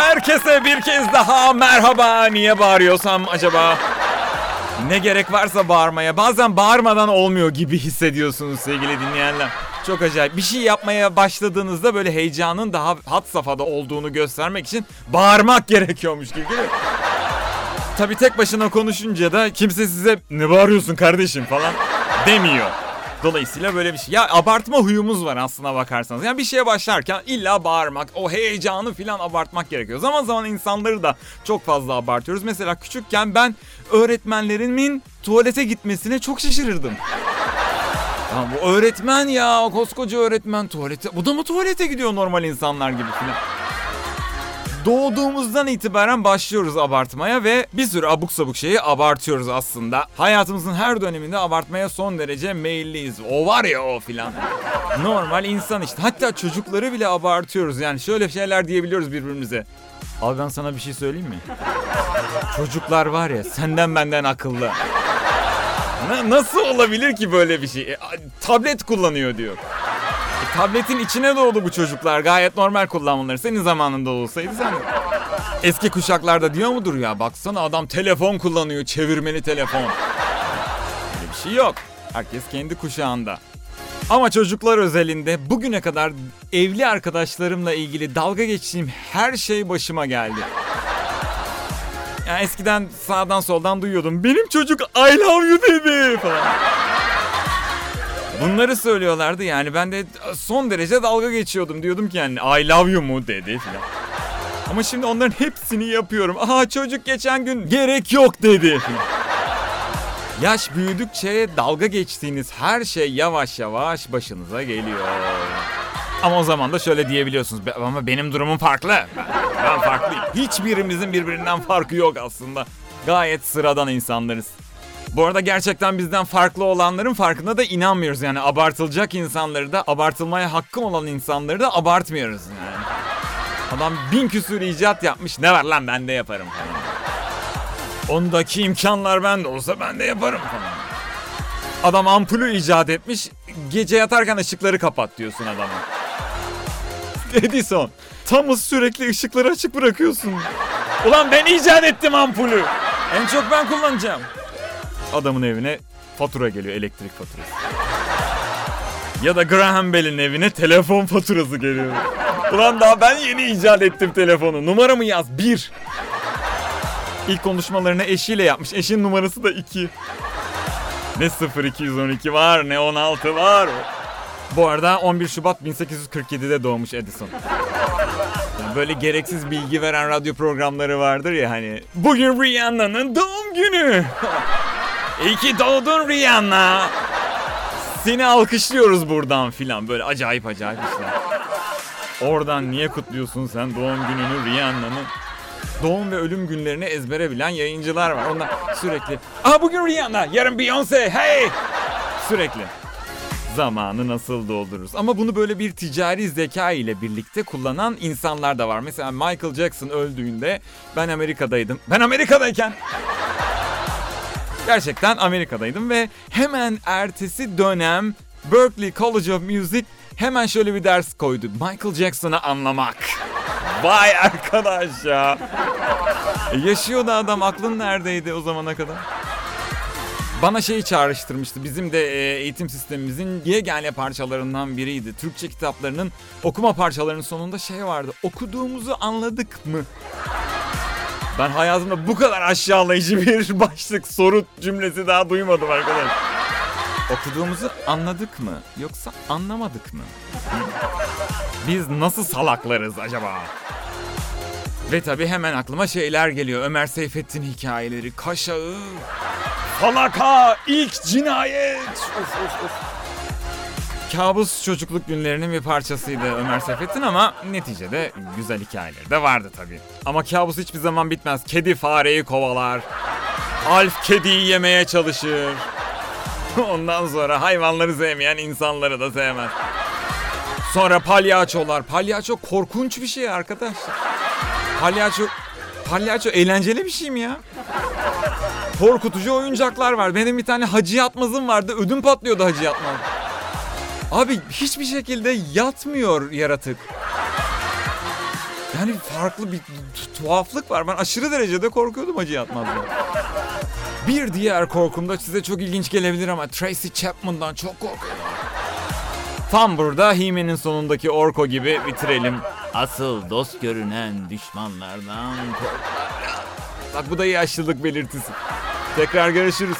Herkese bir kez daha merhaba. Niye bağırıyorsam acaba? Ne gerek varsa bağırmaya. Bazen bağırmadan olmuyor gibi hissediyorsunuz sevgili dinleyenler. Çok acayip. Bir şey yapmaya başladığınızda böyle heyecanın daha hat safhada olduğunu göstermek için bağırmak gerekiyormuş gibi? Tabii tek başına konuşunca da kimse size ne bağırıyorsun kardeşim falan demiyor. Dolayısıyla böyle bir şey. Ya abartma huyumuz var aslına bakarsanız. Yani bir şeye başlarken illa bağırmak, o heyecanı filan abartmak gerekiyor. Zaman zaman insanları da çok fazla abartıyoruz. Mesela küçükken ben öğretmenlerimin tuvalete gitmesine çok şaşırırdım. Ya bu öğretmen ya, koskoca öğretmen tuvalete. Bu da mı tuvalete gidiyor normal insanlar gibi filan. Doğduğumuzdan itibaren başlıyoruz abartmaya ve bir sürü abuk sabuk şeyi abartıyoruz aslında. Hayatımızın her döneminde abartmaya son derece meyilliyiz. O var ya o filan. Normal insan işte. Hatta çocukları bile abartıyoruz. Yani şöyle şeyler diyebiliyoruz birbirimize. Al ben sana bir şey söyleyeyim mi? Çocuklar var ya senden benden akıllı. Na- nasıl olabilir ki böyle bir şey? E, tablet kullanıyor diyor. Tabletin içine doğdu bu çocuklar. Gayet normal kullanmaları. Senin zamanında olsaydı sen. Eski kuşaklarda diyor mudur ya? Baksana adam telefon kullanıyor. Çevirmeli telefon. Öyle bir şey yok. Herkes kendi kuşağında. Ama çocuklar özelinde bugüne kadar evli arkadaşlarımla ilgili dalga geçtiğim her şey başıma geldi. Yani eskiden sağdan soldan duyuyordum. Benim çocuk I love you dedi falan. Bunları söylüyorlardı yani ben de son derece dalga geçiyordum. Diyordum ki yani I love you mu dedi filan. Ama şimdi onların hepsini yapıyorum. Aha çocuk geçen gün gerek yok dedi. Yaş büyüdükçe dalga geçtiğiniz her şey yavaş yavaş başınıza geliyor. Ama o zaman da şöyle diyebiliyorsunuz. "Be- Ama benim durumum farklı. Ben farklıyım. Hiçbirimizin birbirinden farkı yok aslında. Gayet sıradan insanlarız. Bu arada gerçekten bizden farklı olanların farkında da inanmıyoruz. Yani abartılacak insanları da abartılmaya hakkım olan insanları da abartmıyoruz yani. Adam bin küsür icat yapmış. Ne var lan ben de yaparım falan. Ondaki imkanlar bende olsa ben de yaparım falan. Adam ampulü icat etmiş. Gece yatarken ışıkları kapat diyorsun adama. Edison. Thomas sürekli ışıkları açık bırakıyorsun. Ulan ben icat ettim ampulü. En çok ben kullanacağım. Adamın evine fatura geliyor elektrik faturası. Ya da Graham Bell'in evine telefon faturası geliyor. Ulan daha ben yeni icat ettim telefonu. Numaramı yaz. Bir. İlk konuşmalarını eşiyle yapmış. Eşin numarası da 2. Ne 0212 var ne 16 var. Bu arada 11 Şubat 1847'de doğmuş Edison. Böyle gereksiz bilgi veren radyo programları vardır ya hani. Bugün Rihanna'nın doğum günü. İyi ki doğdun Rihanna. Seni alkışlıyoruz buradan filan böyle acayip acayip işler. Oradan niye kutluyorsun sen doğum gününü Rihanna'nın? Doğum ve ölüm günlerini ezbere bilen yayıncılar var. Onlar sürekli Aa bugün Rihanna, yarın Beyoncé, hey! Sürekli. Zamanı nasıl doldururuz? Ama bunu böyle bir ticari zeka ile birlikte kullanan insanlar da var. Mesela Michael Jackson öldüğünde ben Amerika'daydım. Ben Amerika'dayken Gerçekten Amerika'daydım ve hemen ertesi dönem Berklee College of Music hemen şöyle bir ders koydu. Michael Jackson'ı anlamak. Vay arkadaş ya. E, Yaşıyordu adam aklın neredeydi o zamana kadar? Bana şeyi çağrıştırmıştı. Bizim de e, eğitim sistemimizin yegane parçalarından biriydi. Türkçe kitaplarının okuma parçalarının sonunda şey vardı. Okuduğumuzu anladık mı? Ben hayatımda bu kadar aşağılayıcı bir başlık soru cümlesi daha duymadım arkadaş. Okuduğumuzu anladık mı yoksa anlamadık mı? Biz nasıl salaklarız acaba? Ve tabii hemen aklıma şeyler geliyor. Ömer Seyfettin hikayeleri, Kaşağı, Falaka, ilk cinayet. Of, of, of. Kabus çocukluk günlerinin bir parçasıydı Ömer Seyfettin ama neticede güzel hikayeleri de vardı tabii. Ama kabus hiçbir zaman bitmez. Kedi fareyi kovalar. Alf kediyi yemeye çalışır. Ondan sonra hayvanları sevmeyen insanları da sevmez. Sonra palyaçolar. Palyaço korkunç bir şey arkadaşlar. Palyaço palyaço eğlenceli bir şey mi ya? Korkutucu oyuncaklar var. Benim bir tane Hacı Yatmaz'ım vardı. Ödüm patlıyordu Hacı Yatmaz. Abi hiçbir şekilde yatmıyor yaratık. Yani farklı bir tu- tuhaflık var. Ben aşırı derecede korkuyordum Hacı Yatmaz'dan. Bir diğer korkum da size çok ilginç gelebilir ama Tracy Chapman'dan çok korkuyorum. Tam burada He-Man'in sonundaki Orko gibi bitirelim. Asıl dost görünen düşmanlardan korkar. Bak bu da yaşlılık belirtisi. Tekrar görüşürüz.